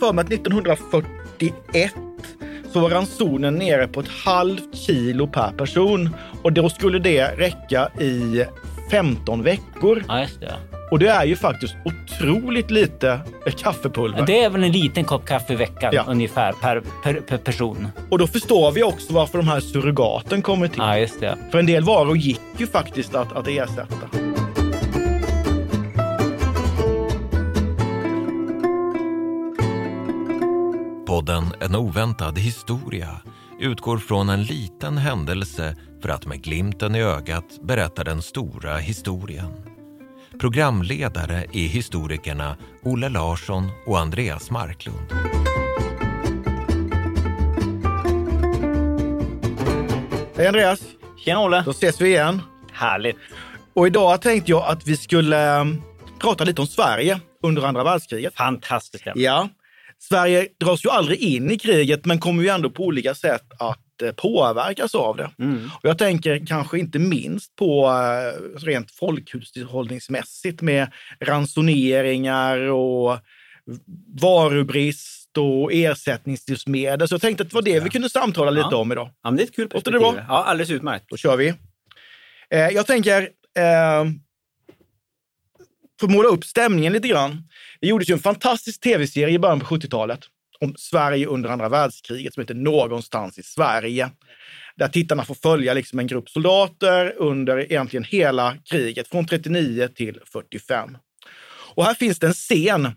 För mig att 1941 så var ransonen nere på ett halvt kilo per person och då skulle det räcka i 15 veckor. Ja, just det. Och det är ju faktiskt otroligt lite kaffepulver. Det är väl en liten kopp kaffe i veckan Ja. ungefär per, per, per person. Och då förstår vi också varför de här surrogaten kommer till. Ja, just det. För en del varor gick ju faktiskt att, att ersätta. Podden En oväntad historia utgår från en liten händelse för att med glimten i ögat berätta den stora historien. Programledare är historikerna Olle Larsson och Andreas Marklund. Hej Andreas! Tjena Olle! Då ses vi igen. Härligt. Och idag tänkte jag att vi skulle eh, prata lite om Sverige under andra världskriget. Fantastiskt. Ja, Sverige dras ju aldrig in i kriget men kommer ju ändå på olika sätt att eh, påverkas av det. Mm. Och jag tänker kanske inte minst på eh, rent folkhushållningsmässigt med ransoneringar och varubrist och ersättningslivsmedel. Så jag tänkte att det var det vi kunde samtala lite Ja. om idag. Ja, men det är ett kul Låter det perspektiv. bra? Ja, alldeles utmärkt. Då kör vi. Eh, jag tänker, eh, för att måla upp stämningen lite grann. Det gjordes ju en fantastisk tv-serie i början på 70-talet om Sverige under andra världskriget som heter Någonstans i Sverige. Där tittarna får följa liksom en grupp soldater under egentligen hela kriget från 39 till 45. Och här finns det en scen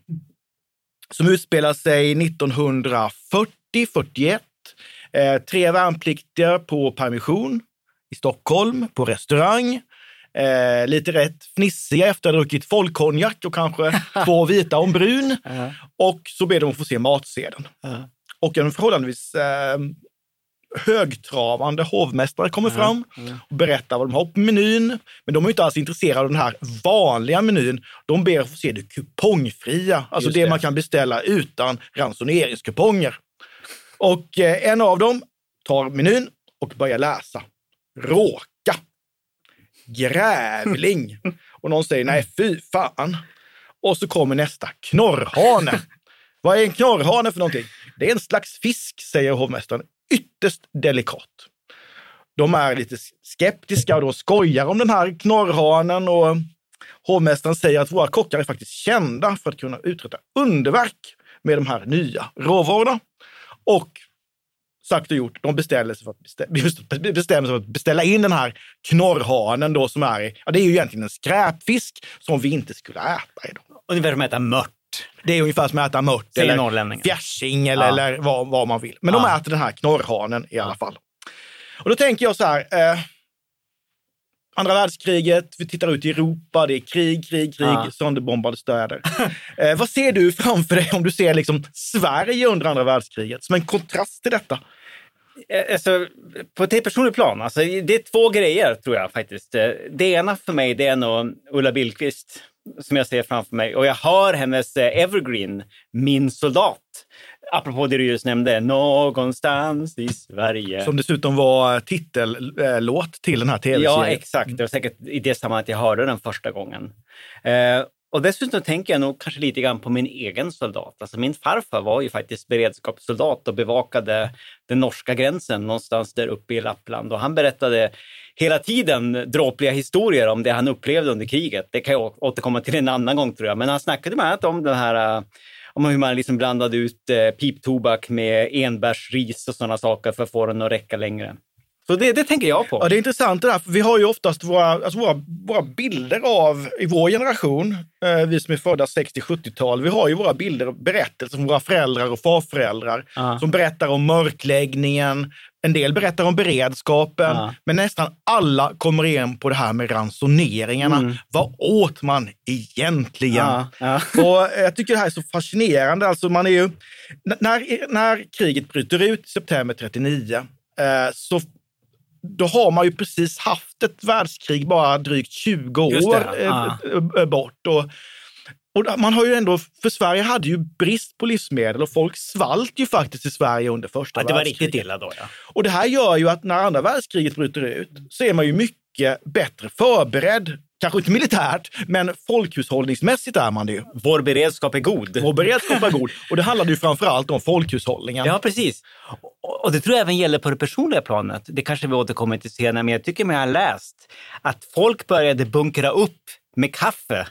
som utspelar sig 1940-41. Eh, tre värnpliktiga på permission i Stockholm, på restaurang. Eh, lite rätt fnissiga efter att ha druckit folkkonjak och kanske två vita en brun. Ja. Och så ber de att få se matsedeln. Ja. Och en förhållandevis eh, högtravande hovmästare kommer fram och berättar vad de har på menyn. Men de är inte alls intresserade av den här vanliga menyn. De ber att få se det kupongfria, alltså det, det. man kan beställa utan ransoneringskuponger. Och eh, en av dem tar menyn och börjar läsa. Råka. Grävling. Och någon säger nej, fy fan. Och så kommer nästa. Knorrhane. Vad är en knorrhane för någonting? Det är en slags fisk, säger hovmästaren. Ytterst delikat. De är lite skeptiska och då skojar om den här knorrhanen och hovmästaren säger att våra kockar är faktiskt kända för att kunna uträtta underverk med de här nya råvarorna. Och sagt och gjort, de beställer sig för att bestämmer sig för att beställa in den här knorrhanen då som är, ja det är ju egentligen en skräpfisk som vi inte skulle äta idag. Ungefär som att äta mört, Det är ungefär som att äta mört eller fjärsing eller, Ja. eller vad, vad man vill. Men de Ja. äter den här knorrhanen i alla fall. Och då tänker jag så här, eh, andra världskriget, vi tittar ut i Europa, det är krig, krig, krig, Ja. sönderbombade städer. eh, vad ser du framför dig om du ser liksom Sverige under andra världskriget som en kontrast till detta? Eh, Alltså, på ett personligt plan, alltså, det är två grejer tror jag faktiskt. Eh, Det ena för mig det är nog Ulla Billqvist som jag ser framför mig och jag hör hennes eh, evergreen, Min soldat. Apropå det du just nämnde, någonstans i Sverige. Som dessutom var titellåt till den här tv-serien. Ja, exakt. Det var säkert i det sammanhanget jag hörde den första gången. Och dessutom tänker jag nog kanske lite grann på min egen soldat. Alltså min farfar var ju faktiskt beredskapssoldat och bevakade den norska gränsen någonstans där uppe i Lappland. Och han berättade hela tiden dråpliga historier om det han upplevde under kriget. Det kan jag återkomma till en annan gång tror jag. Men han snackade bland annat om den här om hur man liksom blandade ut eh, piptobak med enbärsris och sådana saker för att få den att räcka längre. Så det, det tänker jag på. Ja, det är intressant det där, för vi har ju oftast våra, alltså våra, våra bilder av, i vår generation, eh, vi som är födda 60-70-tal, vi har ju våra bilder och berättelser från våra föräldrar och farföräldrar Ja. som berättar om mörkläggningen. En del berättar om beredskapen, Ja. men nästan alla kommer in på det här med ransoneringarna. Mm. Vad åt man egentligen? Ja, ja. Och jag tycker det här är så fascinerande. Alltså man är ju, när, när kriget bryter ut i september 39 eh, så då har man ju precis haft ett världskrig bara drygt 20 Just år eh, bort. Och, och man har ju ändå, för Sverige hade ju brist på livsmedel och folk svalt ju faktiskt i Sverige under första Ja, det var riktigt illa då, ja. Och det här gör ju att när andra världskriget bryter ut så är man ju mycket bättre förberedd. Kanske inte militärt, men folkhushållningsmässigt är man det ju. Vår beredskap är god. Vår beredskap är god. Och det handlade ju framför allt om folkhushållningen. Ja, precis. Och, och det tror jag även gäller på det personliga planet. Det kanske vi återkommer till senare, men jag tycker mig ha läst att folk började bunkra upp med kaffe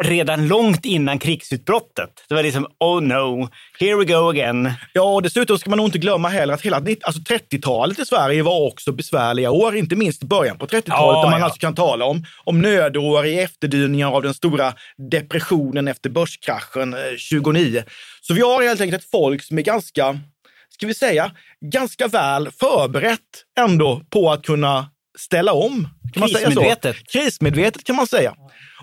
redan långt innan krigsutbrottet. Det var liksom, oh no, here we go again. Ja, och dessutom ska man nog inte glömma heller att hela alltså 30-talet i Sverige var också besvärliga år, inte minst början på 30-talet, Ja, där man ja. alltså kan tala om, om nödår i efterdyningar av den stora depressionen efter börskraschen eh, 29. Så vi har helt enkelt ett folk som är ganska, ska vi säga, ganska väl förberett ändå på att kunna ställa om. Kan man säga så? Krismedvetet. Krismedvetet kan man säga.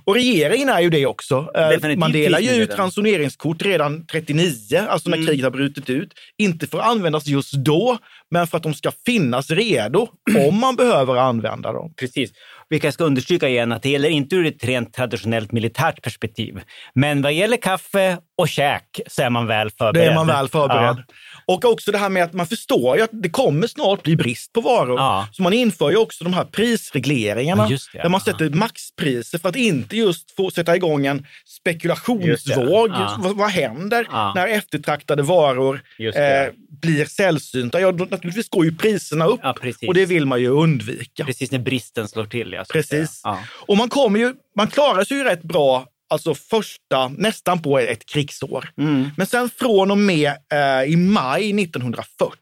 Och regeringen är ju det också. Eh, Definitivt Man delar ju ut ransoneringskort redan 39, alltså när Mm. kriget har brutit ut. Inte för att användas just då, men för att de ska finnas redo om man behöver använda dem. Precis. Vi kanske ska understryka igen att det gäller inte ur ett rent traditionellt militärt perspektiv. Men vad gäller kaffe och käk så är man väl Det förberedd. är man väl förberedd. Ja. Och också det här med att man förstår ju att det kommer snart bli brist på varor. Ja. Så man inför ju också de här prisregleringarna Ja, det, där man ja. sätter maxpriser för att inte just få sätta igång en spekulationsvåg. ja. Vad, vad händer Ja. när eftertraktade varor eh, blir sällsynta? Ja, då, naturligtvis går ju priserna upp Ja, och det vill man ju undvika. Precis när bristen slår till. Ja, så att Precis. Och man kommer ju, man klarar sig ju rätt bra, alltså första, nästan på ett krigsår. Mm, Men sen från och med eh, i maj 1940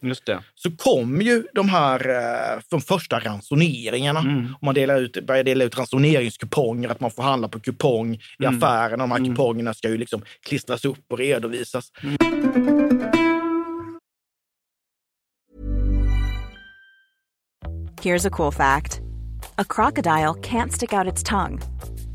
just det. så kom ju de här eh, de första ransoneringarna. Mm. Och man delar ut, börjar dela ut ransoneringskuponger, att man får handla på kupong i Mm. affären. De här Mm. kupongerna ska ju liksom klistras upp och redovisas. Here's a cool fact a crocodile can't stick out its tongue.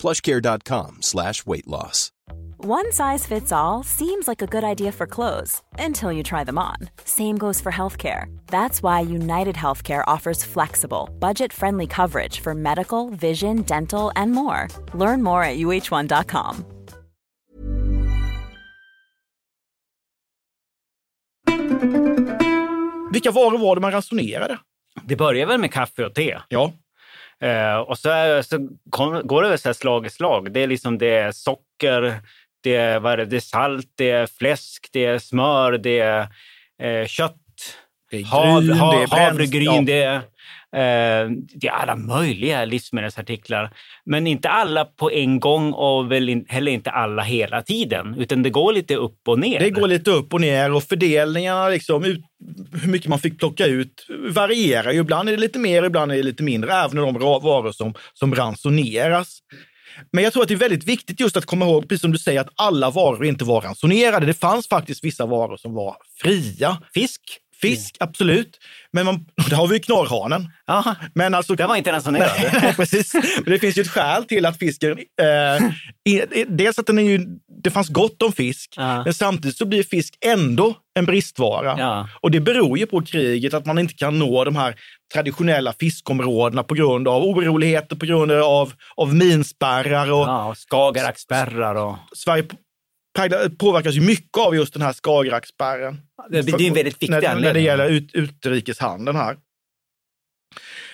plushcare.com slash weight loss. One size fits all seems like a good idea for clothes until you try them on. Same goes for healthcare. That's why United Healthcare offers flexible, budget friendly coverage for medical, vision, dental, and more. Learn more at uh1.com. Vilka varor var det man ransonerade? Det börjar väl med kaffe och te. Ja, Eh, och så, är, så kom, går det väl så här slag i slag. Det är liksom det är socker, det är, vad är det, det är salt, det är fläsk, det är smör, det är eh, kött, det är hav, gryn, ha, det är havregryn, ja. det, är, det är alla möjliga livsmedelsartiklar. Men inte alla på en gång och väl heller inte alla hela tiden, utan det går lite upp och ner. Det går lite upp och ner och fördelningarna, liksom, ut, hur mycket man fick plocka ut, varierar ju. Ibland är det lite mer, ibland är det lite mindre, även de varor som, som ransoneras. Men jag tror att det är väldigt viktigt just att komma ihåg, precis som du säger, att alla varor inte var ransonerade. Det fanns faktiskt vissa varor som var fria. Fisk? Fisk, absolut. Men man, där har vi ju knorrhanen. Ja, Men alltså, det var inte ransonerad. Nej, precis. Men det finns ju ett skäl till att fisken... Eh, i- dels att den är ju, det fanns gott om fisk, Ja. men samtidigt så blir fisk ändå en bristvara. Ja. Och det beror ju på kriget, att man inte kan nå de här traditionella fiskområdena på grund av oroligheter, på grund av, av minspärrar. Och Ja, och Skagerrakspärrar och... Sverige påverkas ju mycket av just den här Skagerrakspärren. Det, det är en väldigt viktig när, när det anledning. gäller ut, utrikeshandeln här.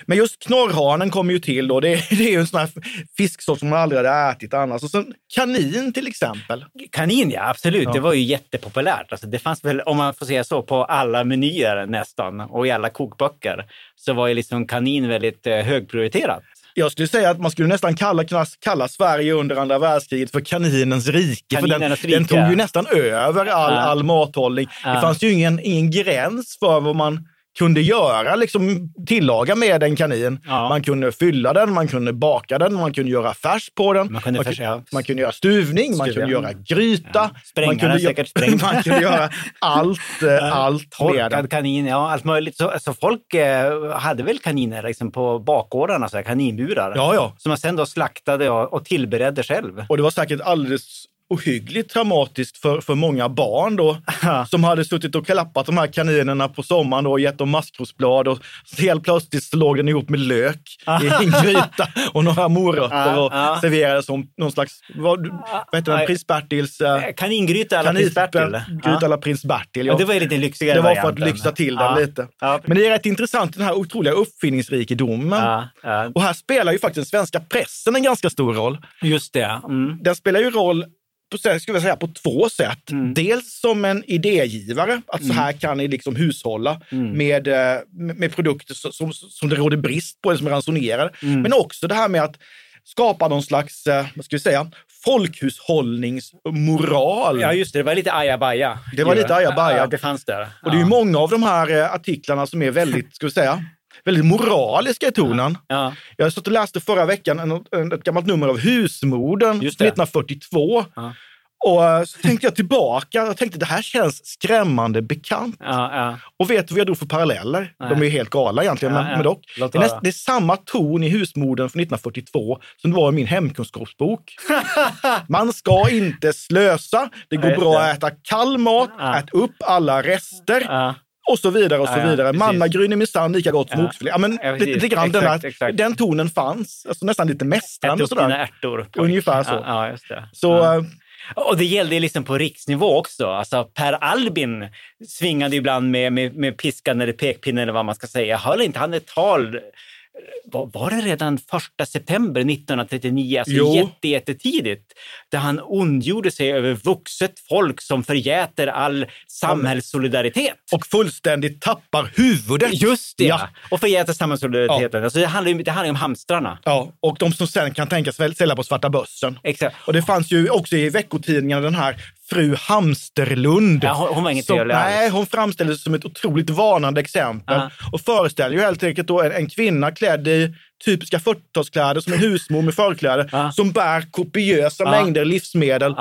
Men just knorrhanen kommer ju till då. Det, är- det är ju en sån här fisksort som man aldrig hade ätit annars. Och sen kanin till exempel. Kanin, ja absolut. Ja. Det var ju jättepopulärt. Alltså, det fanns väl, om man får säga så, på alla menyer nästan och i alla kokböcker så var ju liksom kanin väldigt eh, högprioriterat. Jag skulle säga att man skulle nästan kalla, kalla Sverige under andra världskriget för kaninens rike. för den, den tog ju nästan över all, all mathållning. Det fanns ju ingen, ingen gräns för vad man kunde göra, liksom tillaga med en kanin. Ja. Man kunde fylla den, man kunde baka den, man kunde göra färs på den. Man kunde man, ja. man kunde göra stuvning, man Stuvning. kunde göra gryta. Ja. Spränga man kunde den, säkert spränga. man kunde göra allt, eh, allt med den. kanin, ja allt möjligt. Så, så folk eh, hade väl kaniner liksom, på bakgårdarna, så här, kaninburar. Ja, ja. Som man sen då slaktade och, och tillberedde själv. Och det var säkert alldeles ohyggligt traumatiskt för, för många barn då, som hade suttit och klappat de här kaninerna på sommaren då, och gett dem maskrosblad och helt plötsligt så låg den ihop med lök i en gryta och några morötter och serverades som någon slags, vad, vad heter den, prins Bertils eh, Eh, Kaningryta alla prins Bertil. Gryta alla prins Bertil. Ja. Det var ju lite lyxigare Det var för att lyxa till den lite. Men det är rätt intressant, den här otroliga uppfinningsrikedomen. Och här spelar ju faktiskt den svenska pressen en ganska stor roll. Just det. Mm. Den spelar ju roll här skulle jag säga, på två sätt. Mm. Dels som en idégivare, att så här kan ni liksom hushålla Mm. med, eh, med produkter som, som, som det råder brist på, eller som är ransonerade. Mm. Men också det här med att skapa någon slags, eh, vad ska vi säga, folkhushållningsmoral. Ja, just det. Det var lite ajabaja. Det var lite ajabaja. Ja, det fanns där. Och det är ju många av de här eh, artiklarna som är väldigt, ska vi säga, väldigt moraliska i tonen. Ja. Jag satt och läste förra veckan en, en, ett gammalt nummer av det. 1942. Ja. Och eh, så tänkte jag tillbaka och tänkte det här känns skrämmande bekant. Ja, ja. Och vet du vad jag drog för paralleller? Nej. De är helt galna egentligen, Ja, men, men dock. Det är, näst, det är samma ton i Husmodern från 1942 som det var i min hemkunskapsbok. Man ska inte slösa, det går bra att äta kall mat, ät upp alla rester. Och så vidare och så Ja, ja, vidare. precis. Mannagryn är minsann lika gott som Ja. oxfilé. Ja, men Ja, lite, precis. lite grann den, Exakt, här, exakt. den tonen fanns. Alltså nästan lite Ät mästrande upp dina ärtor. Ungefär så. Ja, ja, just det. Så ja. eh, Och det gällde liksom på riksnivå också. Alltså Per Albin svingade ibland med, med, med piskan eller pekpinnen eller vad man ska säga. Höll inte han ett tal var, var det redan första september 1939, alltså Jo. jätte, jättetidigt, där han ondgjorde sig över vuxet folk som förgäter all samhällssolidaritet. och fullständigt tappar huvudet. Just det! Ja. Och förgäter samhällssolidariteten. Alltså det handlar ju det handlar ju om hamstrarna. Ja, och de som sen kan tänkas sälja på svarta börsen. Exakt. Och det fanns ju också i veckotidningarna den här fru Hamsterlund. Ja, hon- hon var inget som, trevlig. Nej, hon framställdes som ett otroligt varnande exempel. Ja. Och föreställer ju helt enkelt då en, en kvinna klädd i typiska 40-talskläder som en husmor med förkläder Ja. som bär kopiösa Ja. mängder livsmedel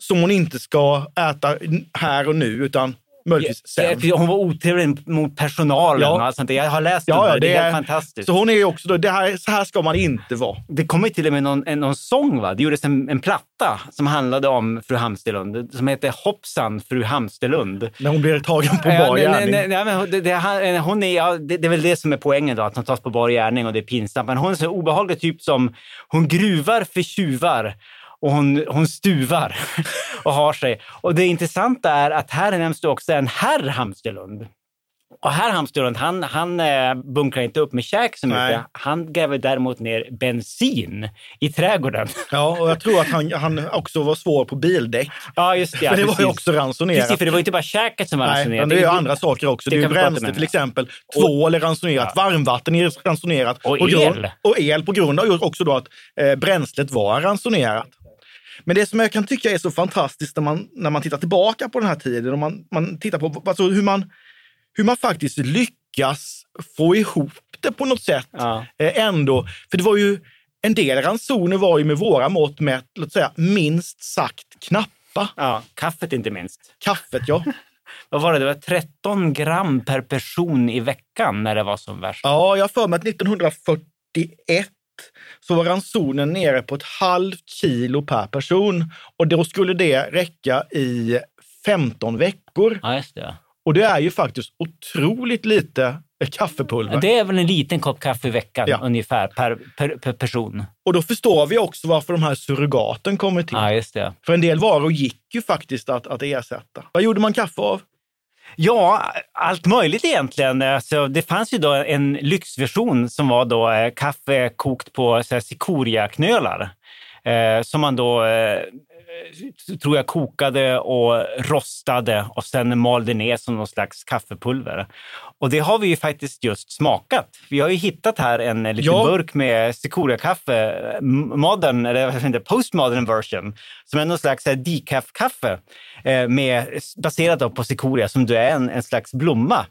som hon inte ska äta här och nu utan möjligtvis sen. Hon var otrevlig mot personalen Ja. och allt sånt. där. Jag har läst Ja, ja, det. Det är helt fantastiskt. Så hon är ju också då, det här, så här ska man inte vara. Det kom ju till och med någon, en, någon sång. Va? Det gjordes en, en platta som handlade om fru Hamsterlund som heter Hoppsan fru Hamsterlund. När hon blir tagen på bar nej, gärning. nej, nej, det, det, han- hon är, ja, det, det är väl det som är poängen då, att hon tas på bar gärning och det är pinsamt. Men hon är en så obehaglig typ som hon gruvar för tjuvar och hon, hon stuvar och har sig. Och det intressanta är att här nämns det också en herr Hamsterlund. Och herr Hamsterlund, han, han eh, bunkrar inte upp med käk så mycket. Han gräver däremot ner bensin i trädgården. Ja, och jag tror att han, han också var svår på bildäck. Ja, just det. Ja, för det var ju precis. också ransonerat. Precis, för det var inte bara käket som var Nej, ransonerat. men det är ju andra saker också. Det, det är ju bränsle till exempel. Tvål är ransonerat, varmvatten är ransonerat. Och på grund- el. Och el på grund av också då att eh, bränslet var ransonerat. Men det som jag kan tycka är så fantastiskt när man, när man tittar tillbaka på den här tiden och man, man tittar på alltså hur, man, hur man faktiskt lyckas få ihop det på något sätt Ja. eh, ändå. För det var ju, en del ransoner var ju med våra mått mätt, låt säga minst sagt knappa. Ja, kaffet inte minst. Kaffet ja. vad var det, det var 13 gram per person i veckan när det var som värst. Ja, jag har för mig att 1941 så var ransonen nere på ett halvt kilo per person. Och då skulle det räcka i 15 veckor. Ja, det. Och det är ju faktiskt otroligt lite kaffepulver. Det är väl en liten kopp kaffe i veckan Ja. ungefär per, per, per person. Och då förstår vi också varför de här surrogaten kommer till. Ja. För en del varor gick ju faktiskt att, att ersätta. Vad gjorde man kaffe av? Ja, allt möjligt egentligen. Alltså, det fanns ju då en lyxversion som var då eh, kaffe kokt på så cikoriaknölar. Eh, som man då, eh, tror jag, kokade och rostade och sen malde ner som någon slags kaffepulver. Och det har vi ju faktiskt just smakat. Vi har ju hittat här en liten Ja. burk med cikoriakaffe, m- modern, eller postmodern version, som är någon slags här decaf-kaffe eh, med, baserat på cikoria som då är en, en slags blomma.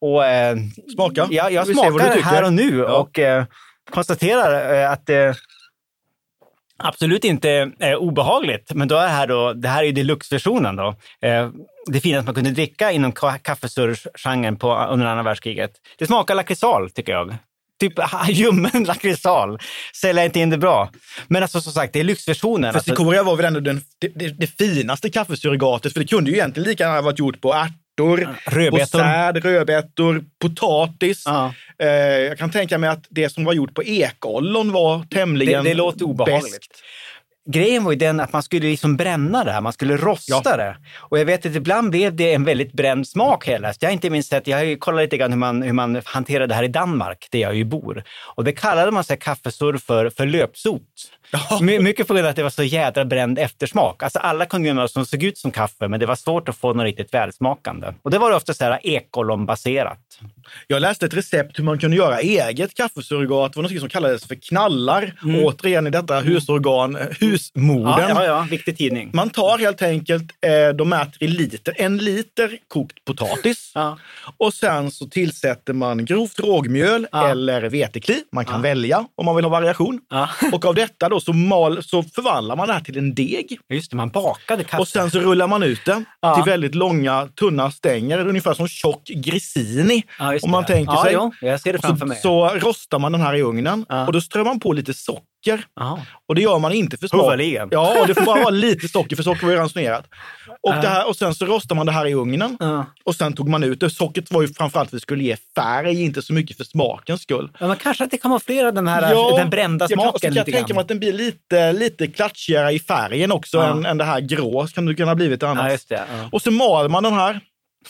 Och, eh, Smaka. Ja, jag du smakar här och nu Ja. och eh, konstaterar eh, att det absolut inte är obehagligt. Men då är det här, då, det här är ju deluxe-versionen. Då. Eh, det finaste man kunde dricka inom ka- kaffesurgenren på under andra världskriget. Det smakar lakritsal, tycker jag. Typ ljummen lakritsal. Säljer inte in det bra. Men alltså som sagt, det är lyxversionen. För Alltså, cikoria var väl ändå den, det, det, det finaste kaffesurrogatet, för det kunde ju egentligen lika gärna varit gjort på ärtor, Rödbetor. säd, rödbetor, potatis. ja. Eh, jag kan tänka mig att det som var gjort på ekollon var tämligen Det- det låter obehagligt. Grejen var ju den att man skulle liksom bränna det här, man skulle rosta det. Och jag vet att ibland blev det en väldigt bränd smak hela. Jag har inte minst sett, jag har ju kollat lite grann hur man, hur man hanterar det här i Danmark, där jag ju bor. Och det kallade man sig kaffesurr för, för löpsot. My, mycket på grund av att det var så jädra bränd eftersmak. Alltså alla kunde som såg ut som kaffe, men det var svårt att få något riktigt välsmakande. Och det var ofta så här ekollonbaserat. Jag läste ett recept hur man kunde göra eget kaffesurrogat. Det var något som kallades för knallar. Återigen i detta husorgan, eh, husmodern. Ja, ja, ja, viktig tidning. Man tar helt enkelt, eh, de mäter i liter, en liter kokt potatis. Ja. Och sen så tillsätter man grovt rågmjöl Ja. eller vetekli. Man kan välja om man vill ha variation. Och av detta då så, mal, så förvandlar man det här till en deg. Just det, man bakade kaffe. Och sen så rullar man ut det Ja. till väldigt långa, tunna stänger, ungefär som tjock grissini. Ja, om man det. tänker ja, sig. Jo, jag ser det framför så, mig. så rostar man den här i ugnen och då strör man på lite socker. Jaha. Och det gör man inte för smak. Ja, och det får bara vara lite socker för socker var ju ransonerat. Och, det här, och sen så rostar man det här i ugnen. Ja. Och sen tog man ut det. Sockret var ju framförallt för att det skulle ge färg, inte så mycket för smakens skull. Ja, men kanske att det kamouflerar den här den brända jag smaken så kan jag lite tänka grann. mig att den blir lite, lite klatschigare i färgen också Ja. än, än det här grå. Kan det kunna ha blivit annars. Ja. Ja. Och så mal man den här.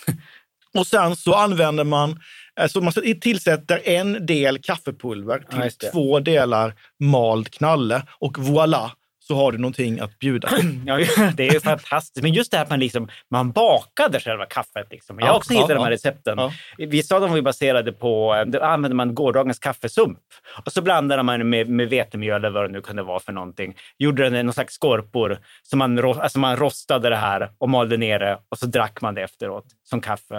Och sen så använder man, alltså man tillsätter en del kaffepulver Ja, till det. två delar mald knalle och voilà, så har du någonting att bjuda. Ja, det är fantastiskt. Men just det här att man, liksom, man bakade själva kaffet. Liksom. Jag har Ja, också hittat ja, de här ja. recepten. Ja. Vissa av dem var baserade på, då använde man gårdagens kaffesump. Och så blandade man med, med vetemjöl eller vad det nu kunde vara för någonting. Gjorde det någon slags skorpor. Så man, alltså man rostade det här och malde ner det och så drack man det efteråt som kaffe.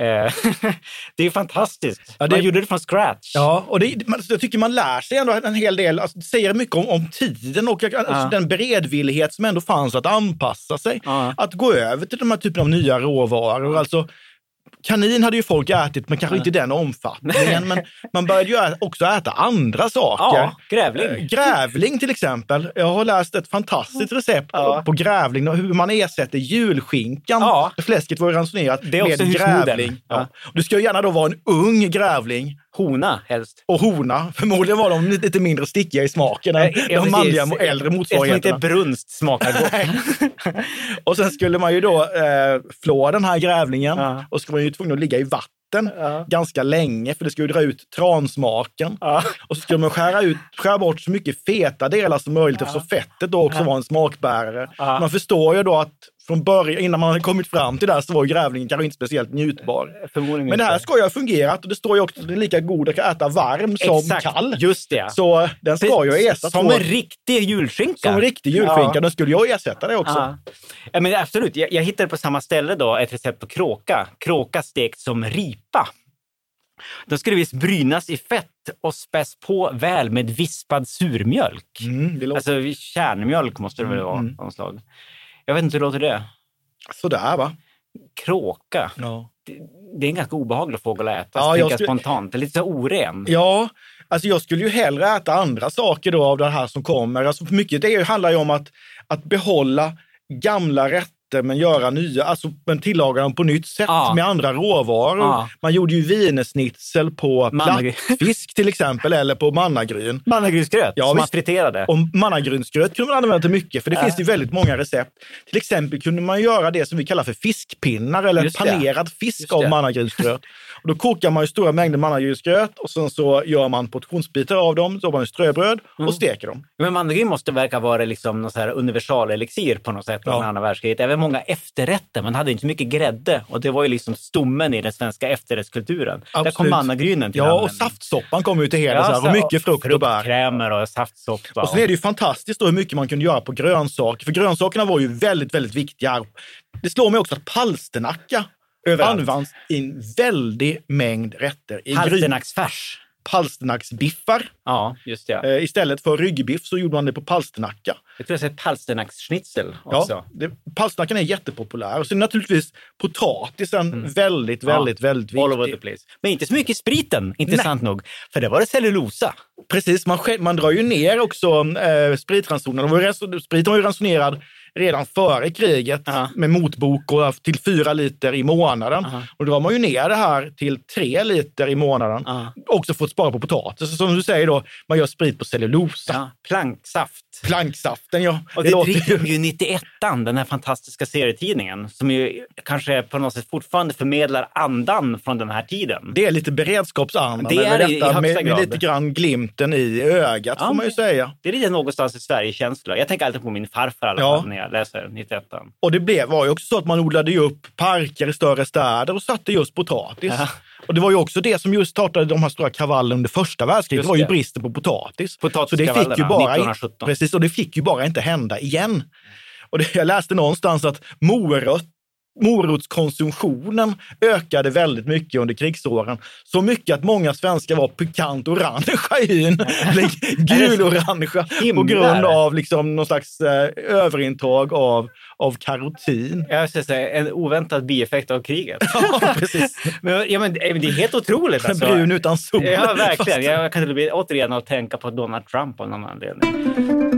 Eh, det är fantastiskt. Ja, det- Man gjorde det från scratch. Ja, och det, man, jag tycker man lär sig ändå en hel del. Alltså, det säger mycket om, om tiden och alltså, Ja. den beredvillighet som ändå fanns att anpassa sig. Ja. Att gå över till de här typen av nya råvaror. Alltså, kanin hade ju folk ätit, men kanske inte i den omfattningen. men man började ju också äta andra saker. Ja, grävling. Eh, Grävling till exempel. Jag har läst ett fantastiskt recept Ja. på grävling och hur man ersätter julskinkan. Ja. Fläsket var ju ransonerat Det är också med grävling. Ja. Och Det ska ju gärna då vara en ung grävling Hona helst. och hona. Förmodligen var de lite mindre stickiga i smaken än Ja, de manliga mo- äldre Eftersom motsvarigheterna. inte brunst smakar gott. och sen skulle man ju då eh, flå den här grävlingen och så skulle man ju tvungen att ligga i vatten. Ja. ganska länge för det skulle dra ut transmaken. Ja. Och så skulle man skära, ut, skära bort så mycket feta delar som möjligt eftersom fettet då också var en smakbärare. Ja. Man förstår ju då att från början, innan man hade kommit fram till det här, så var grävlingen kanske inte speciellt njutbar. Förmodligen Men det här ska ju ha fungerat och det står ju också att den är lika god att äta varm som Exakt, kall. Just det. Så den ska ju ersätta Som en riktig julskinka. som en riktig julskinka. Ja. Den skulle jag ersätta det också. Ja. Ja, men absolut. Jag, jag hittade på samma ställe då ett recept på kråka. Kråka stekt som ripa. Då ska det visst brynas i fett och späs på väl med vispad surmjölk. Mm, det låter Alltså kärnmjölk måste det väl vara. Mm. av något slag. Jag vet inte hur låter det? sådär va? Kråka. Ja. Det är en ganska obehaglig fågel att äta, Ja, jag skulle- spontant. Det är lite så oren. Ja, alltså jag skulle ju hellre äta andra saker då av det här som kommer. Alltså mycket det handlar ju om att, att behålla gamla rätter men göra nya, alltså men tillaga dem på nytt sätt Ja. med andra råvaror. Ja. Man gjorde ju wienersnitzel på Mannagryn. plattfisk till exempel, eller på mannagryn. Mannagrynsgröt Ja, som man friterade. Och mannagrynsgröt kunde man använda till mycket, för det Ja. finns ju väldigt många recept. Till exempel kunde man göra det som vi kallar för fiskpinnar eller Just det. panerad fisk Just av det. mannagrynsgröt. Och då kokar man ju stora mängder mannagrynsgröt och sen så gör man portionsbitar av dem, så har man ströbröd Mm. och steker dem. Men mandarin måste verka vara liksom någon så här universalelixir på något sätt Ja. andra världskriget. Även många efterrätter. Man hade inte så mycket grädde och det var ju liksom stommen i den svenska efterrättskulturen. Där Absolut. kom mannagrynen till Ja, och användning. saftsoppan kommer ju till heder så här, och mycket frukt och bär. Fruktkrämer och saftsoppa. Och sen är det ju fantastiskt då hur mycket man kunde göra på grönsaker, för grönsakerna var ju väldigt, väldigt viktiga. Det slår mig också att palsternacka Överallt. används i en väldig mängd rätter. I Palsternacksfärs. Palsternacksbiffar. Ja, just det. Eh, istället för ryggbiff så gjorde man det på palsternacka. Jag tror jag sett palsternacksschnitzel Ja, också. det, palsternackan är jättepopulär. Och sen naturligtvis potatisen Mm. väldigt, väldigt, väldigt All over the viktig. place. Men inte så mycket i spriten, intressant nog. För det var det cellulosa. Precis, man, man drar ju ner också eh, spritransonerna. Spriten var ju ransonerad redan före kriget Ja. med motbok och till fyra liter i månaden. Aha. Och då drar man ju ner det här till tre liter i månaden. Ja. Också för att spara på potatis. Som du säger då, man gör sprit på cellulosa. Ja, planksaft. Planksaften, ja. Och det, låter driver ju 91 den här fantastiska serietidningen, som ju kanske på något sätt fortfarande förmedlar andan från den här tiden. Det är lite beredskapsanda Det med är det i detta, högsta med, med grad. lite grann glimten i ögat, Ja, får man ju säga. Det är lite någonstans i Sverige-känsla. Jag tänker alltid på min farfar i alla Ja. fall jag läser 91 Och det blev, var ju också så att man odlade ju upp parker i större städer och satte just potatis. Ja. Och det var ju också det som just startade de här stora kravallerna under första världskriget. Det var ju bristen på potatis. Så det fick ju bara, 1917. precis, och det fick ju bara inte hända igen. Och det, jag läste någonstans att morot, morotskonsumtionen ökade väldigt mycket under krigsåren. Så mycket att många svenskar var pikant orangea i hyn, gulorangea på grund av liksom någon slags eh, överintag av, av karotin. Jag ska säga, en oväntad bieffekt av kriget. Ja, precis. men, ja, men, det är helt otroligt. Alltså. Brun utan sol. Ja, verkligen. Jag kan inte bli återigen att tänka på Donald Trump av någon anledning.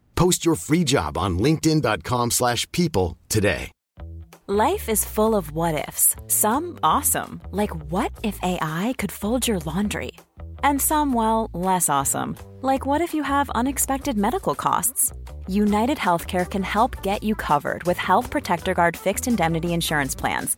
Post your free job on linkedin.com/people slash people today. Life is full of what ifs. Some awesome, like what if AI could fold your laundry? And some, well, less awesome, like what if you have unexpected medical costs? United Healthcare can help get you covered with Health Protector Guard fixed indemnity insurance plans.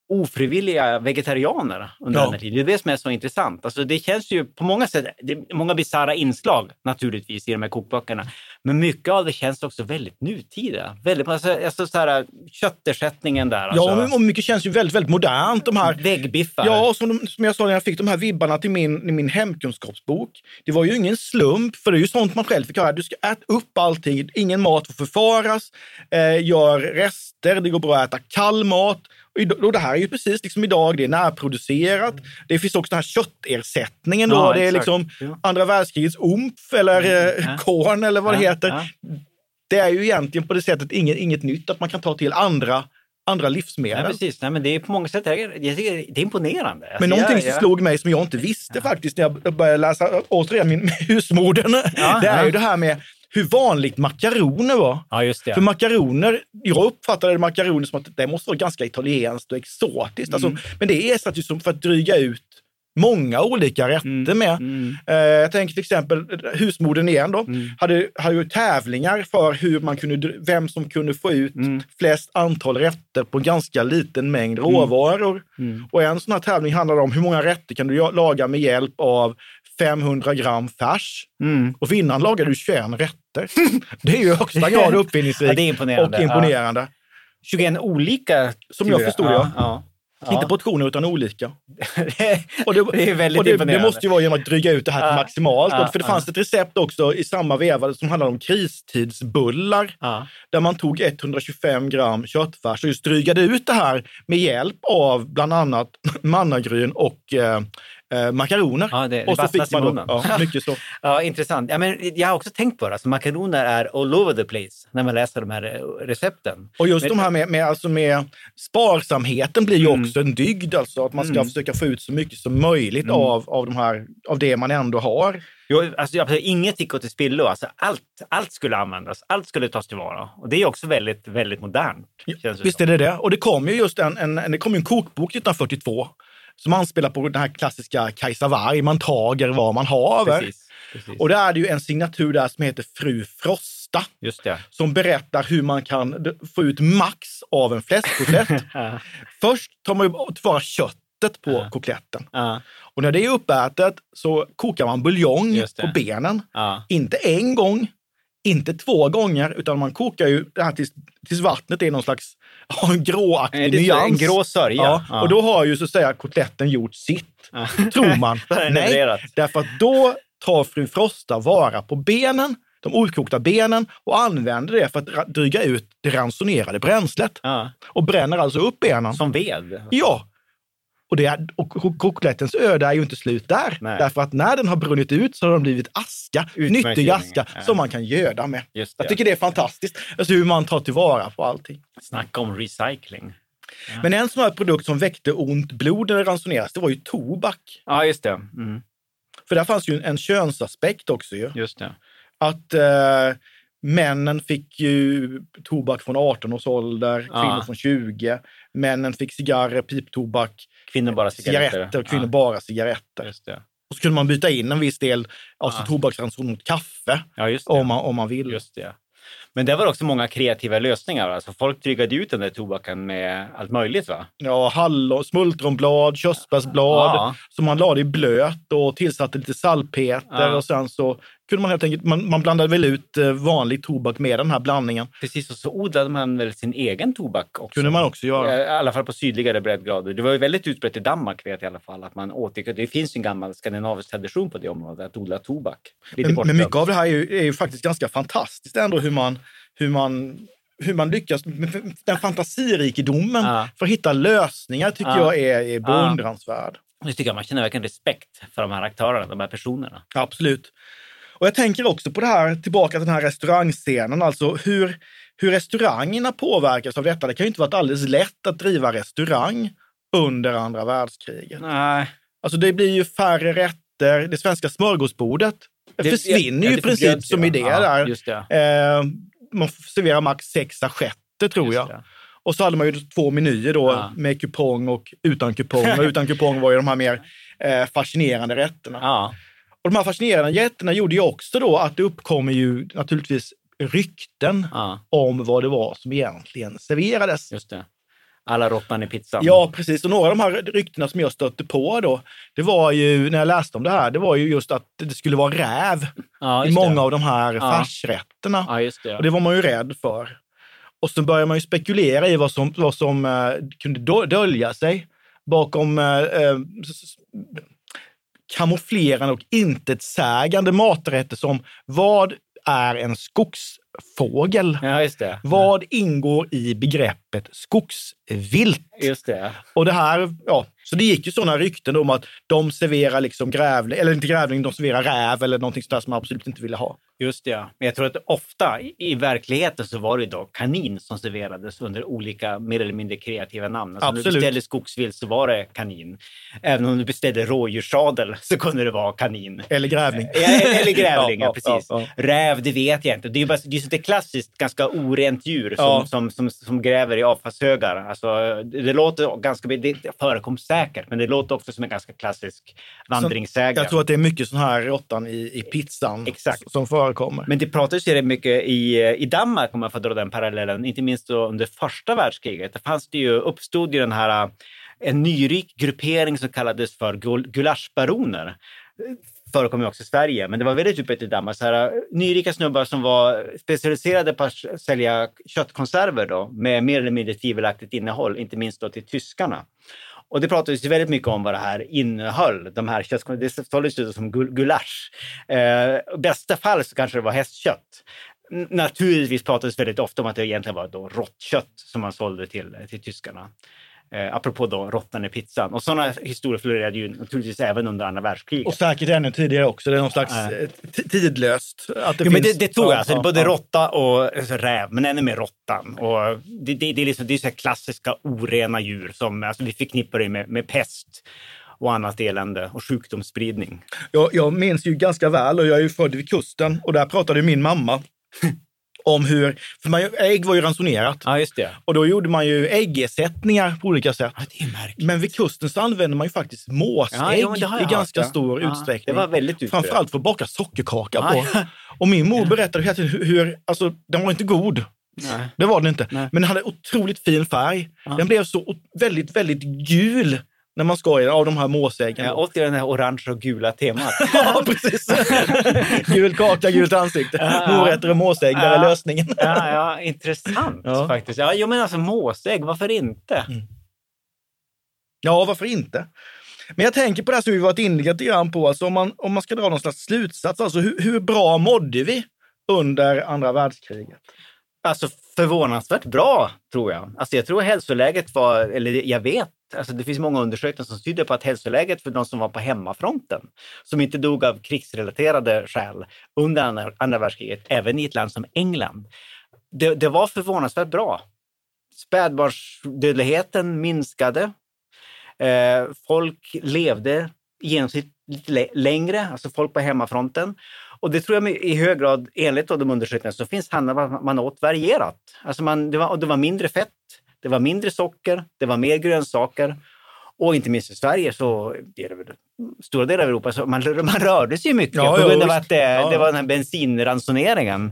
ofrivilliga vegetarianer under Ja. den här tiden. Det är det som är så intressant. Alltså, det känns ju på många sätt, det är många bisarra inslag naturligtvis i de här kokböckerna. Men mycket av det känns också väldigt nutida. Väldigt, alltså, alltså, så här, köttersättningen där. Alltså, Ja, och mycket känns ju väldigt, väldigt modernt. De här Väggbiffar. Ja, som, de- som jag sa när jag fick de här vibbarna till min, i min hemkunskapsbok. Det var ju ingen slump, för det är ju sånt man själv fick höra. Du ska äta upp allting, ingen mat får förfaras, eh, gör rester, det går bra att äta kall mat. Och det här är ju precis liksom idag, det är närproducerat. Det finns också den här köttersättningen då. Ja, det är liksom Ja. andra världskrigets umf eller eh, Ja. korn eller vad det Ja, heter. ja. Det är ju egentligen på det sättet inget, inget nytt att man kan ta till andra, andra livsmedel. Ja, precis. Nej, men det är på många sätt jag tycker det är imponerande. Alltså, Men någonting jag- som jag- slog mig som jag inte visste faktiskt när jag började läsa, återigen min husmodern, Ja, det är ja. ju det här med hur vanligt makaroner var. Ja, just det. För makaroner, jag uppfattade makaroner som att det måste vara ganska italienskt och exotiskt. Mm. Alltså, men det är så att liksom för att dryga ut många olika rätter med. Mm. Eh, jag tänker till exempel husmodern igen då, Mm. hade, hade ju tävlingar för hur man kunde, vem som kunde få ut Mm. flest antal rätter på ganska liten mängd råvaror. Mm. Och en sån här tävling handlar om hur många rätter kan du laga med hjälp av 500 gram färs. Mm. Och vinnaren lagade ju 21 rätter. Det är ju i högsta grad uppfinningsrikt Ja, det imponerande. och imponerande. 21 olika... Som jag förstod det, ja. ja. Ja. Inte portioner utan olika. det, Och det, det är väldigt och det, det imponerande. måste ju vara genom att dryga ut det här Ja. maximalt. Ja, för det ja. fanns ett recept också i samma veva som handlade om kristidsbullar. Ja. Där man tog 125 gram köttfärs och just drygade ut det här med hjälp av bland annat mannagryn och eh, eh, makaroner. Ja, det- det och så fick man då, ja, mycket så. Ja, intressant. Ja, men jag har också tänkt på det. Alltså, makaroner är all over the place när man läser de här eh, recepten. Och just Men- de här med, med, alltså med sparsamheten blir ju Mm. också en dygd. Alltså att man ska Mm. försöka få ut så mycket som möjligt Mm. av, av, de här, av det man ändå har. Jo, alltså, jag- inget gick åt till spillo. Alltså, allt, allt skulle användas, allt skulle tas tillvara. Och det är också väldigt, väldigt modernt. det Visst är det det. Och det kom ju just en, en, en, det kom en kokbok 1942 som anspelar på den här klassiska Kajsa Warg, man tager vad man haver. Precis, precis. Och där är det ju en signatur där som heter Fru Frosta som berättar hur man kan få ut max av en fläskkotlett. Först tar man ju tillvara köttet på Ja. kotletten. ja, Och när det är uppätet så kokar man buljong på benen. ja. Inte en gång, inte två gånger, utan man kokar ju det här tills, tills vattnet är någon slags ja, gråaktig Det är nyans. en grå sörja. Ja, och då har ju så att säga kotletten gjort sitt, Ja. tror man. Nej, därför att då tar fru Frosta vara på benen, de okokta benen och använder det för att dryga ut det ransonerade bränslet. Ja. Och bränner alltså upp benen. Som ved. Ja. Och, det är, och ko- kotlettens öde är ju inte slut där. Nej. Därför att när den har brunnit ut så har den blivit aska, nyttig aska, ja. som man kan göda med. Just det. Jag tycker det är fantastiskt. Alltså hur man tar tillvara på allting. Snacka om recycling. Men en sån här produkt som väckte ont blod när det ransoneras, det var ju tobak. Ja, just det. Mm. För där fanns ju en könsaspekt också ju. Just det. Att eh, männen fick ju tobak från 18 års ålder, kvinnor Ja. från 20. Männen fick cigarrer, piptobak, Kvinnor bara cigaretter. cigaretter och kvinnor bara cigaretter. Ja, just det. Och så kunde man byta in en viss del av sin Ja. tobaksranson mot kaffe Ja, om man, om man vill. Just det. Men det var också många kreativa lösningar. Alltså folk drygade ut den där tobaken med allt möjligt. va? Ja, hallon, smultronblad, körsbärsblad Ja. som man lade i blöt och tillsatte lite salpeter Ja. och sen så kunde man helt enkelt, man, man blandade väl ut eh, vanlig tobak med den här blandningen. Precis, och så odlade man väl sin egen tobak också. Kunde man också göra. I alla fall på sydligare breddgrader. Det var ju väldigt utbrett i Danmark vet jag i alla fall. Att man åt, det finns en gammal skandinavisk tradition på det området, att odla tobak. Men, men mycket av det här är ju, är ju faktiskt ganska fantastiskt ändå hur man, hur man hur man lyckas med den fantasirikedomen Ja. för att hitta lösningar tycker Ja. jag är, är beundransvärd. Jag tycker man känner verkligen respekt för de här aktörerna, de här personerna. Absolut. Och jag tänker också på det här, tillbaka till den här restaurangscenen, alltså hur, hur restaurangerna påverkas av detta. Det kan ju inte varit alldeles lätt att driva restaurang under andra världskriget. Nej. Alltså det blir ju färre rätter. Det svenska smörgåsbordet försvinner ju i princip som idé där. Just det. Eh, man får servera max sex assietter tror Just jag. det. Och så hade man ju två menyer då Ja. med kupong och utan kupong. Och utan kupong var ju de här mer eh, fascinerande rätterna. Ja, Och de här fascinerande rätterna gjorde ju också då att det uppkommer ju naturligtvis rykten ja, om vad det var som egentligen serverades. just det. Alla råttan i pizzan. Ja, precis. Och några av de här ryktena som jag stötte på då, det var ju, när jag läste om det här, det var ju just att det skulle vara räv ja i många det. av de här Ja. färsrätterna. Just det. Och det var man ju rädd för. Och så börjar man ju spekulera i vad som, vad som eh, kunde dö- dölja sig bakom eh, eh, kamouflerande och intetsägande maträtter som vad är en skogs skogsfågel. Ja, just det. Vad ingår i begreppet skogsvilt? Just det. Och det här, ja, så det gick ju sådana rykten om att de serverar liksom grävling, eller inte grävling, de serverar räv eller någonting sådär som man absolut inte ville ha. Just det, ja. Men jag tror att ofta i, i verkligheten så var det då kanin som serverades under olika mer eller mindre kreativa namn. Alltså Om du Absolut. beställde skogsvilt så var det kanin. Även om du beställde rådjurssadel så kunde det vara kanin. Eller grävling. Ja, Eller grävling, ja, Ja, precis. ja, Räv, det vet jag inte. Det är bara, det är sånt där klassiskt, ganska orent djur som, Ja. som, som, som gräver i avfallshögar. Alltså, det, låter ganska... Det förekom säkert, men det låter också som en ganska klassisk vandringssägare. Jag tror att det är mycket sån här råttan i, i pizzan Exakt. som förekommer. Men det pratades ju mycket i, i Danmark, om man får dra den parallellen, inte minst under första världskriget. Det fanns det ju, uppstod ju den här, en nyrik gruppering som kallades för gul, gulaschbaroner förekommer också i Sverige, men det var väldigt utbrett i Danmark. Så här, äh, nyrika snubbar som var specialiserade på att sälja köttkonserver då, med mer eller mindre tvivelaktigt innehåll, inte minst då till tyskarna. Och det pratades ju väldigt mycket om vad det här innehöll. De här. Det såldes ju som gulasch. Äh, eh, I bästa fall så kanske det var hästkött. N- Naturligtvis pratades väldigt ofta om att det egentligen var då råttkött som man sålde till, till tyskarna. Eh, apropå då råttan i pizzan. Och sådana historier florerade ju naturligtvis även under andra världskriget. Och säkert ännu tidigare också. Det är någon slags eh, tidlöst. Att det jo, men finns- det, det tror jag. Ja, Alltså, både råtta och alltså, räv, men ännu mer råttan. Och det, det, det är, liksom, det är så klassiska orena djur som alltså, vi förknippar det med, med pest och annat elände och sjukdomsspridning. Jag, jag minns ju ganska väl och jag är ju född vid kusten och där pratade min mamma om hur, för man, ägg var ju ransonerat Ja, just det. och då gjorde man ju äggersättningar på olika sätt. Ja. Men vid kusten så använder man ju faktiskt måsägg Ja, i ganska hört, ja. stor utsträckning. det var väldigt. Framförallt för att baka sockerkaka på. Och min mor berättade hela tiden hur, alltså den var inte god. Nej. Det var den inte. Nej. Men den hade otroligt fin färg. Den blev så väldigt, väldigt gul när man den av de här måsäggen. Jag åt ju den här orange och gula temat. Ja, precis. Gul kaka, gult ansikte. Ja. Morötter och måsägg, där är Ja. lösningen. ja, ja, intressant Ja. faktiskt. Ja, jo, men alltså måsägg, varför inte? Ja, varför inte? Men jag tänker på det här som vi varit inne lite grann på, alltså om, man, om man ska dra någon slags slutsats, alltså hur, hur bra mådde vi under andra världskriget? Alltså förvånansvärt bra, tror jag. Alltså jag tror hälsoläget var, eller jag vet, alltså det finns många undersökningar som tyder på att hälsoläget för de som var på hemmafronten, som inte dog av krigsrelaterade skäl under andra, andra världskriget, även i ett land som England, det, det var förvånansvärt bra. Spädbarnsdödligheten minskade. Eh, folk levde i genomsnitt lite längre, alltså folk på hemmafronten. Och det tror jag i hög grad, enligt de undersökningarna, så finns handlar vad man åt varierat. Alltså man, det, var, det var mindre fett, det var mindre socker, det var mer grönsaker. Och inte minst i Sverige, så det är det väl, stora delar av Europa, så man, man rörde sig mycket Ja, på grund av att det, Ja. det var den här bensinransoneringen.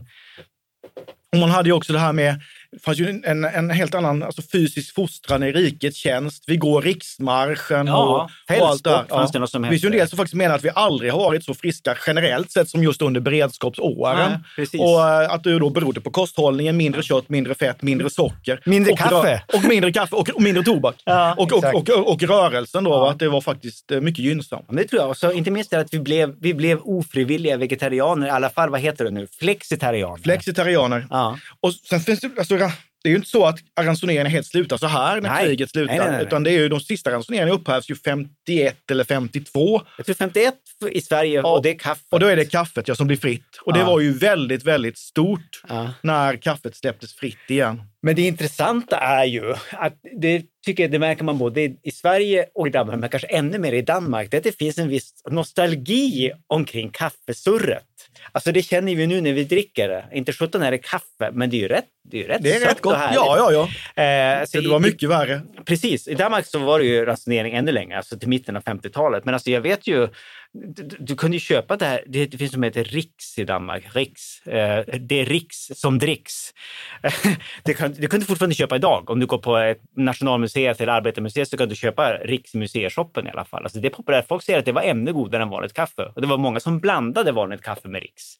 Och man hade ju också det här med, det fanns ju en, en helt annan alltså fysisk fostran i rikets tjänst. Vi går riksmarschen Ja, och, och allt fältsport fanns det finns ju en del som faktiskt menar att vi aldrig har varit så friska generellt sett som just under beredskapsåren. Nej, och eh, att det då berodde på kosthållningen, mindre kött, mindre fett, mindre socker. Mindre och, kaffe. Och mindre kaffe och, och mindre tobak. Ja, och, och, och, och, rörelsen då, Ja. att det var faktiskt eh, mycket gynnsamt. Ja, det tror jag. Och så, inte minst det att vi blev, vi blev ofrivilliga vegetarianer, i alla fall, vad heter det nu, flexitarianer. Flexitarianer. Ja. Och sen finns det, alltså, det är ju inte så att ransoneringen helt slutar så här när Nej. kriget slutar, Nej, nej, utan det är ju de sista ransoneringarna upphävs ju 51 eller 52. Jag tror 51 i Sverige och det är kaffe. Och då är det kaffet ja, som blir fritt. Och det Ja. var ju väldigt, väldigt stort Ja. när kaffet släpptes fritt igen. Men det intressanta är ju att det tycker jag, det märker man både i i Sverige och i Danmark, men kanske ännu mer i Danmark, det är att det finns en viss nostalgi omkring kaffesurret. Alltså det känner vi nu när vi dricker det. Inte 17 är det kaffe, men det är ju rätt, det är ju rätt Det är rätt gott. Ja, ja, ja. Eh, så Det var i- mycket värre. Precis. I Danmark så var det ju ransonering ännu längre, alltså till mitten av 50-talet. Men alltså jag vet ju, du, du- kunde ju köpa det här, det, det finns som heter Riks i Danmark. Riks. Eh, det är Riks som dricks. det, kan, det kunde du fortfarande köpa idag. Om du går på ett Nationalmuseet eller Arbetarmuseet så kan du köpa Riks i museishoppen i alla fall. Alltså det är populärt. Folk säger att det var ännu godare än vanligt kaffe. Och det var många som blandade vanligt kaffe med Riks.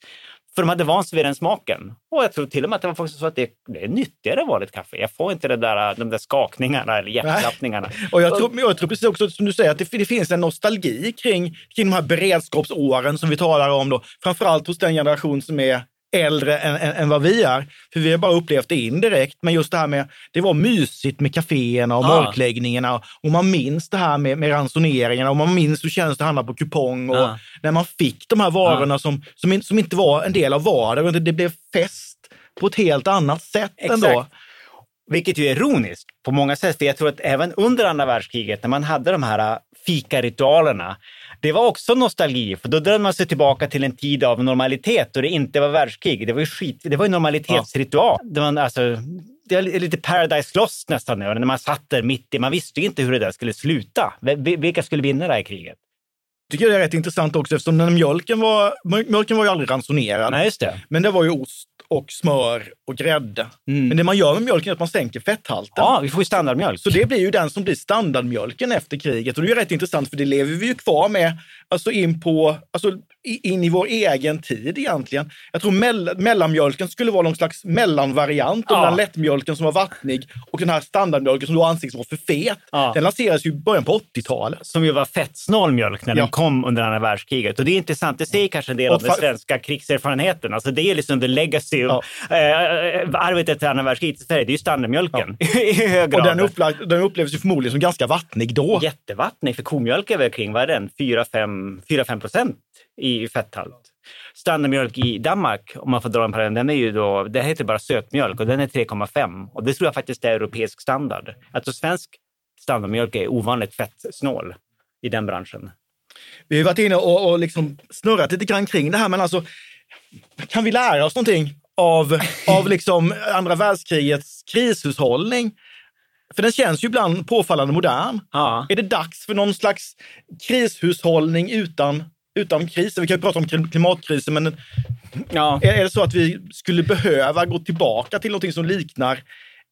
För de hade vant sig vid den smaken. Och jag tror till och med att det var faktiskt så att det, det är nyttigare vanligt kaffe. Jag får inte det där, de där skakningarna eller hjärtklappningarna. Och jag tror, jag tror precis också som du säger att det, det finns en nostalgi kring, kring de här beredskapsåren som vi talar om då. Framförallt hos den generation som är äldre än, än, än, vad vi är. För vi har bara upplevt det indirekt. Men just det här med, det var mysigt med kaféerna och ah. mörkläggningarna. Och man minns det här med, med ransoneringarna och man minns hur känns det att handla på kupong. Och ah. när man fick de här varorna ah. som, som, som, inte var en del av vardagen. Det blev fest på ett helt annat sätt Exakt. ändå. Vilket ju är ironiskt på många sätt, för jag tror att även under andra världskriget när man hade de här äh, fikaritualerna, det var också nostalgi, för då drömde man sig tillbaka till en tid av normalitet och det inte var världskrig. Det var ju skit, det var ju normalitetsritual. Ja. Det, var, alltså, det är lite Paradise Lost nästan, när man satt där mitt i. Man visste ju inte hur det där skulle sluta. Vilka skulle vinna det här kriget? tycker jag det är rätt intressant också eftersom den mjölken var, mjölken var ju aldrig ransonerad. Nej, just det. Men det var ju ost och smör och grädde. Mm. Men det man gör med mjölken är att man sänker fetthalten. Ja, vi får ju standardmjölk. Så det blir ju den som blir standardmjölken efter kriget. Och det är ju rätt intressant för det lever vi ju kvar med alltså in, på, alltså in i vår egen tid egentligen. Jag tror mell mellanmjölken skulle vara någon slags mellanvariant ja. den lättmjölken som var vattnig och den här standardmjölken som då ansågs vara för fet. Ja. Den lanserades ju i början på 80-talet. Som ju var fettsnål mjölk när ja. den kom under andra världskriget. Och det är intressant, det säger kanske en del av den svenska krigserfarenheten. Alltså det är liksom the legacy, ja. äh, arvet efter andra världskriget i Sverige, det är ju standardmjölken i hög grad. Och den, upplag, den upplevs ju förmodligen som ganska vattnig då. Jättevattnig, för komjölk är väl kring, vad är den, 4-5 4-5 procent i fetthalt. Standardmjölk i Danmark, om man får dra en parallell, den är ju då, det heter bara sötmjölk och den är 3,5 och det tror jag faktiskt är europeisk standard. Alltså svensk standardmjölk är ovanligt fettsnål i den branschen. Vi har varit inne och, och liksom snurrat lite grann kring det här, men alltså kan vi lära oss någonting av, av liksom andra världskrigets krishushållning? För den känns ju ibland påfallande modern. Ja. Är det dags för någon slags krishushållning utan utan krisen. Vi kan ju prata om klimatkrisen, men ja. är, är det så att vi skulle behöva gå tillbaka till något som liknar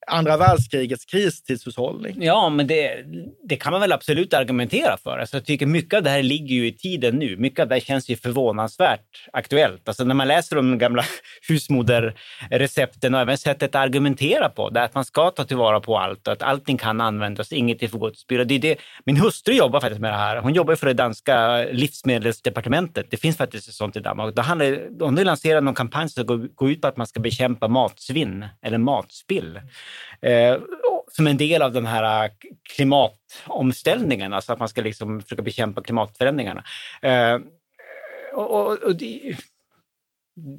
andra världskrigets kristidshushållning. Ja, men det, det, kan man väl absolut argumentera för. Alltså, jag tycker mycket av det här ligger ju i tiden nu. Mycket av det här känns ju förvånansvärt aktuellt. Alltså, när man läser de gamla husmoderrecepten och även sättet att argumentera på, det är att man ska ta tillvara på allt och att allting kan användas, inget får gå till spillo. Det det. Min hustru jobbar faktiskt med det här. Hon jobbar för det danska livsmedelsdepartementet. Det finns faktiskt ett sånt i Danmark. Då handlar, hon har lanserat någon kampanj som går ut på att man ska bekämpa matsvinn eller matspill eh, som en del av den här äh, klimatomställningen, alltså att man ska liksom försöka bekämpa klimatförändringarna. Eh, och, och, och det,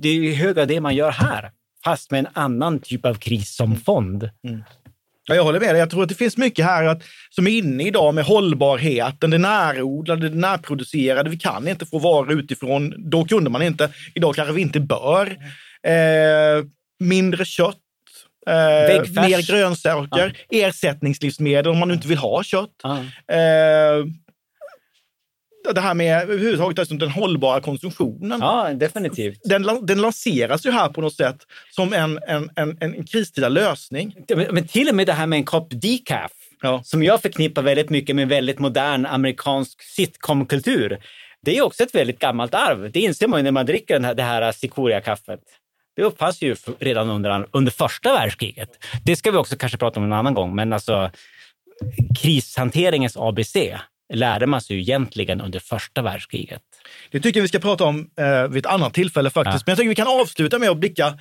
det, är i hög grad det man gör här, fast med en annan typ av kris som mm. fond. Mm. Ja, jag håller med dig. Jag tror att det finns mycket här att, som är inne idag med hållbarheten, det närodlade, det närproducerade. Vi kan inte få varor utifrån. Då kunde man inte. Idag kanske vi inte bör. Eh, mindre kött, Eh, mer grönsaker, ja. ersättningslivsmedel om man inte vill ha kött. Ja. Eh, det här med överhuvudtaget alltså den hållbara konsumtionen. Ja, definitivt. Den, den lanseras ju här på något sätt som en, en, en, en kristida lösning. Men, till och med det här med en kopp decaf, ja. som jag förknippar väldigt mycket med väldigt modern amerikansk sitcom-kultur. Det är också ett väldigt gammalt arv. Det inser man ju när man dricker den här, det här Sikoria-kaffet. Det uppfanns ju redan under, under första världskriget. Det ska vi också kanske prata om en annan gång, men alltså krishanteringens ABC lärde man sig ju egentligen under första världskriget. Det tycker jag vi ska prata om eh, vid ett annat tillfälle faktiskt. Ja. Men jag tycker vi kan avsluta med att blicka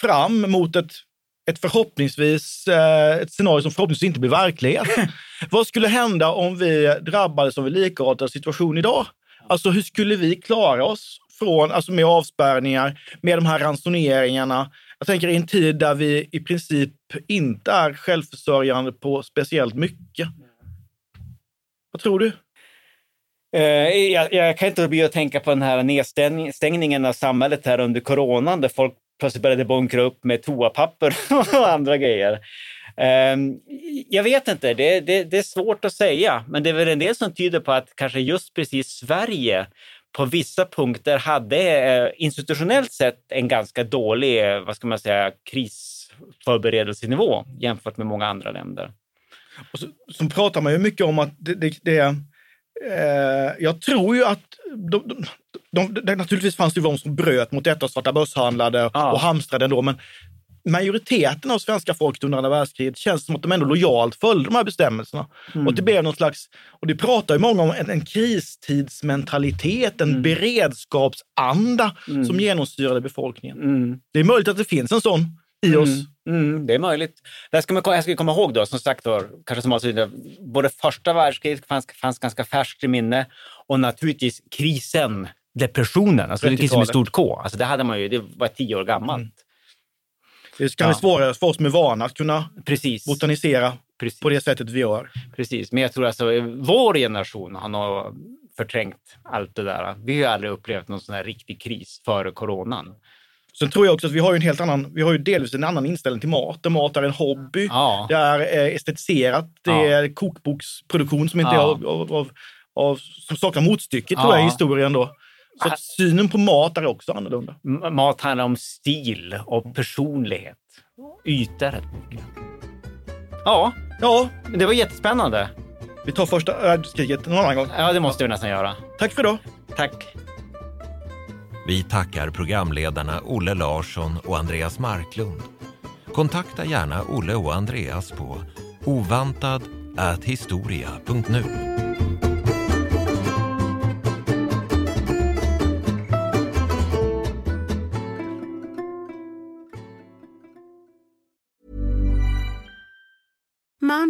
fram mot ett, ett förhoppningsvis eh, ett scenario som förhoppningsvis inte blir verklighet. Vad skulle hända om vi drabbades av en likartad situation idag? Alltså hur skulle vi klara oss från, alltså med avspärrningar, med de här ransoneringarna. Jag tänker i en tid där vi i princip inte är självförsörjande på speciellt mycket. Vad tror du? Eh, jag, jag, kan inte bli att tänka på den här nedstängningen av samhället här under coronan där folk plötsligt började bunkra upp med toapapper och andra grejer. Ehm, jag vet inte, det, det, det, är svårt att säga, men det är väl en del som tyder på att kanske just precis Sverige på vissa punkter hade eh, institutionellt sett en ganska dålig, eh, vad ska man säga, krisförberedelsenivå jämfört med många andra länder. Och så, så pratar man ju mycket om att det, det, det eh, jag tror ju att de, de, de, naturligtvis fanns det ju de som bröt mot detta, svarta börshandlade ja. och hamstrade ändå, men majoriteten av svenska folket under andra världskriget känns som att de ändå lojalt följde de här bestämmelserna. Och det blev någon slags, och det pratar ju många om, en, en kristidsmentalitet, en beredskapsanda som genomsyrade befolkningen. Mm. Det är möjligt att det finns en sån i oss. Mm, det är möjligt. Det ska man, jag ska komma ihåg då, som sagt, då, kanske som avslutning, både första världskriget fanns, fanns ganska färskt i minne och naturligtvis krisen, depressionen, alltså det krisen med 30-talet. stort K. Alltså det hade man ju, det var tio år gammalt. Det kan bli Ja. svårare för oss är vana att kunna Precis. botanisera Precis. på det sättet vi gör. Precis, men jag tror alltså vår generation har nog förträngt allt det där. Vi har aldrig upplevt någon sån här riktig kris före coronan. Sen tror jag också att vi har en helt annan, vi har ju delvis en annan inställning till mat. Där mat är en hobby, Ja. det är eh, estetiserat, det Ja. är kokboksproduktion som inte Ja. av, av, av, som saknar motstycke tror Ja. jag i historien då. Så att synen på mat är också annorlunda. Mat handlar om stil och personlighet. Yta rätt mycket. Ja, Ja, det var jättespännande. vi tar första världskriget någon annan gång. Ja, det måste vi nästan göra. Tack för idag. Tack. Vi tackar programledarna Olle Larsson och Andreas Marklund. Kontakta gärna Olle och Andreas på ovantad@historia.nu.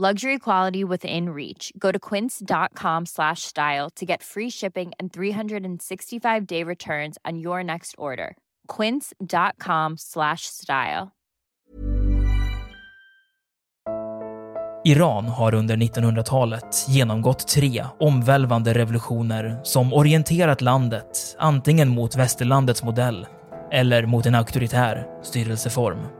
Luxury quality within reach. Go to quince.com slash style to get free shipping and 365 day returns on your next order. Quince.com slash style. Iran har under 1900-talet genomgått tre omvälvande revolutioner som orienterat landet antingen mot västerlandets modell eller mot en auktoritär styrelseform.